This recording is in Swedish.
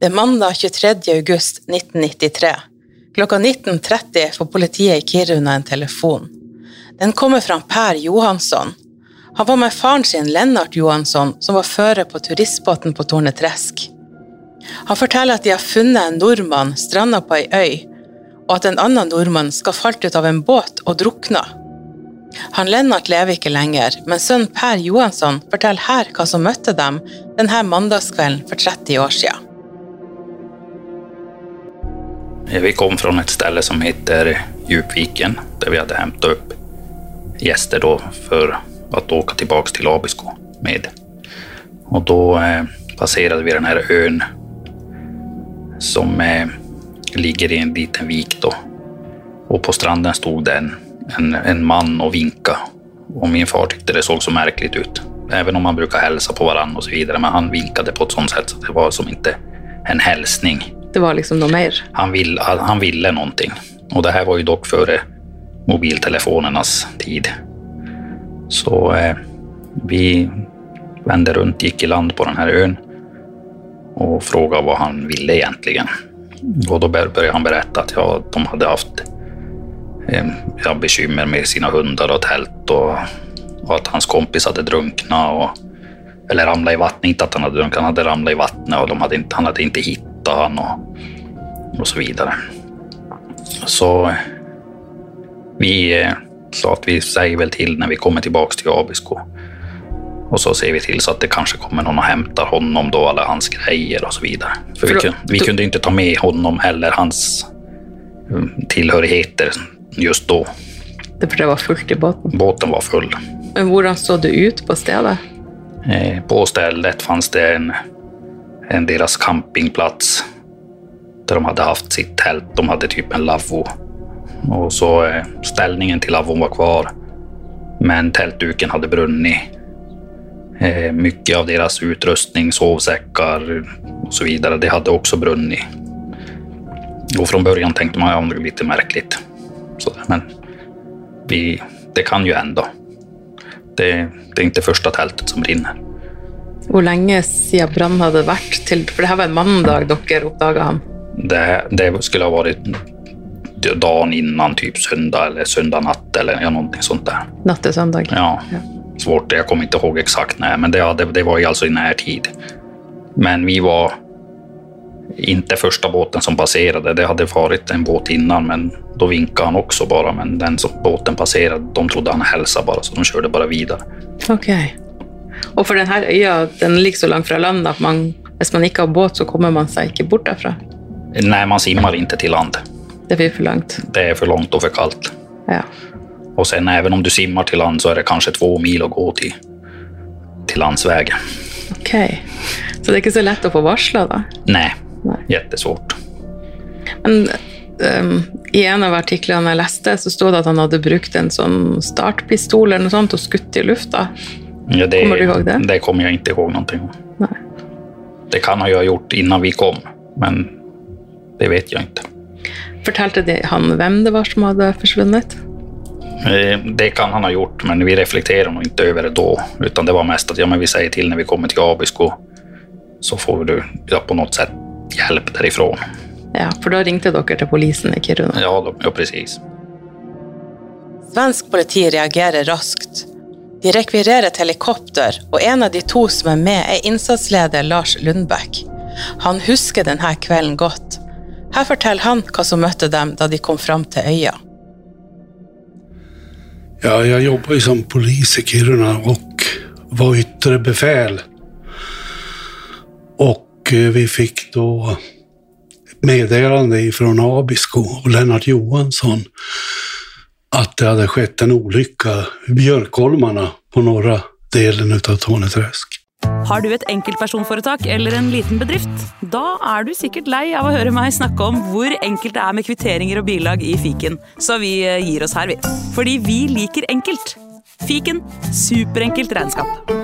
Det er mandag 23. august 1993. Klokka 19.30 får politiet i Kiruna en telefon. Den kommer fra Per Johansson. Han var med faren sin, Lennart Johansson, som var fører på turistbåten på Tornetresk. Han forteller at de har funnet en nordmann stranda på ei øy, og at en annen nordmann skal falt ut av en båt og drukna. Han Lennart lever ikke lenger, men sønnen Per Johansson forteller her hva som møtte dem denne mandagskvelden for 30 år siden. Eh, vi kom från ett ställe som heter Djupviken där vi hade hämtat upp gäster då för att åka tillbaks till Abisko med. Och då eh, passerade vi den här ön som eh, ligger i en liten vik då. Och på stranden stod det en, en, en man och vinka. Och min far tyckte det såg så märkligt ut. Även om man brukar hälsa på varandra och så vidare. Men han vinkade på ett sånt sätt så det var som inte en hälsning. Det var liksom något mer. Han, vill, han ville någonting. Och det här var ju dock före mobiltelefonernas tid. Så eh, vi vände runt, gick i land på den här ön och frågade vad han ville egentligen. Och då började han berätta att ja, de hade haft eh, ja, bekymmer med sina hundar och tält och, och att hans kompis hade drunknat och eller ramlat i vattnet. Inte att han hade drunknat, han hade ramlat i vattnet och de hade inte, han hade inte hittat han och, och så vidare. Så vi eh, sa att vi säger väl till när vi kommer tillbaks till Abisko. Och så ser vi till så att det kanske kommer någon och hämtar honom då, alla hans grejer och så vidare. För vi, För då- kun, vi då- kunde inte ta med honom eller hans eh, tillhörigheter just då. Det for det var fullt i båten. Båten var full. Men hvordan så det ut på stedet? Eh, På stället fanns det en, en deras campingplats där de hade haft sitt tält. De hade typ en lavvo. Och så eh, ställningen till lavvon var kvar. Men tältduken hade brunnit. Eh, mycket av deras utrustning, sovsäckar och så vidare, det hade också brunnit. Och från början tänkte man att det är lite märkligt. Så, men vi, det kan ju ändå. Det, det är inte första tältet som brinner. Hvor lenge siden brannen hadde vært? Til, for det her var en mandag dere oppdaga ham. Det, det skulle ha varit dagen innan, typ söndag eller söndag natt eller ja, någonting sånt där. Natt til søndag. Ja, svårt. Jag kommer inte ihåg exakt när, men det, ja, det, det var ju alltså i närtid. Men vi var inte första båten som passerade. Det hade varit en båt innan, men då vinkade han också bara. Men den som båten passerade, de trodde han hälsade bara, så de körde bara vidare. Ok. Og for denne øya den ligger så langt fra land at man, hvis man ikke har båt, så kommer man seg ikke bort derfra. Nej, man simmar inte till land. Det blir for langt. Det är för långt och för kallt. Ja. Och sen även om du simmar till land så är det kanske två mil att gå till, till landsvägen. Ok. Så det er ikke så lett å få varsla, da? Nej, Nej. jättesvårt. Men ehm, i en av artiklene jeg leste, så stod det at han hadde brukt en sånn startpistol eller noe sånt og skutt i lufta. Ja, det, Kommer du ihåg det? Det kommer jag inte ihåg någonting om. Nej. Det kan ha gjort innan vi kom, men det vet jag inte. Fortalte de han hvem det var som hadde forsvunnet? Eh, Det kan han ha gjort, men vi reflekterar nog inte över det då. Utan det var mest att ja, men vi säger till när vi kommer till Abisko så får du ja, på något sätt hjälp därifrån. Ja, for da ringte dere til polisen i Kiruna. Ja, då- ja precis. Svensk politi reagerer raskt. De rekvirerer et helikopter, og en av de to som er med, er innsatsleder Lars Lundbekk. Han husker denne kvelden godt. Her forteller han hva som møtte dem da de kom fram til øya. Ja, jag jobbar ju som polis i Kiruna och var yttre befäl. Och eh, vi fick då ett meddelande ifrån Abisko och Lennart Johansson att det hade skett en olycka i Björkholmarna på norra delen av Torneträsk. Har du ett enkeltpersonforetak eller en liten bedrift? Da är du säkert lei av å høre meg snakke om hur enkelt det är med kvitteringer och bilag i fiken, så vi eh, ger oss här. vi. Fordi vi liker enkelt. Fiken superenkelt regnskap.